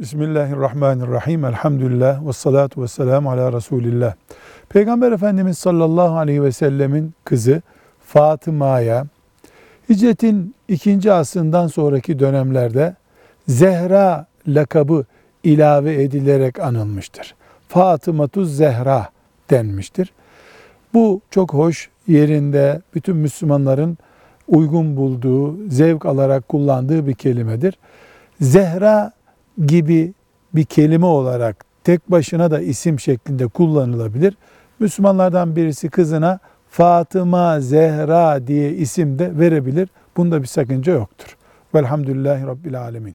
Bismillahirrahmanirrahim. Elhamdülillah ve salatu ve selamu ala Resulillah. Peygamber Efendimiz sallallahu aleyhi ve sellemin kızı Fatıma'ya hicretin ikinci asrından sonraki dönemlerde Zehra lakabı ilave edilerek anılmıştır. Fatımatuz Zehra denmiştir. Bu çok hoş yerinde bütün Müslümanların uygun bulduğu, zevk alarak kullandığı bir kelimedir. Zehra gibi bir kelime olarak tek başına da isim şeklinde kullanılabilir. Müslümanlardan birisi kızına Fatıma Zehra diye isim de verebilir. Bunda bir sakınca yoktur. Velhamdülillahi Rabbil Alemin.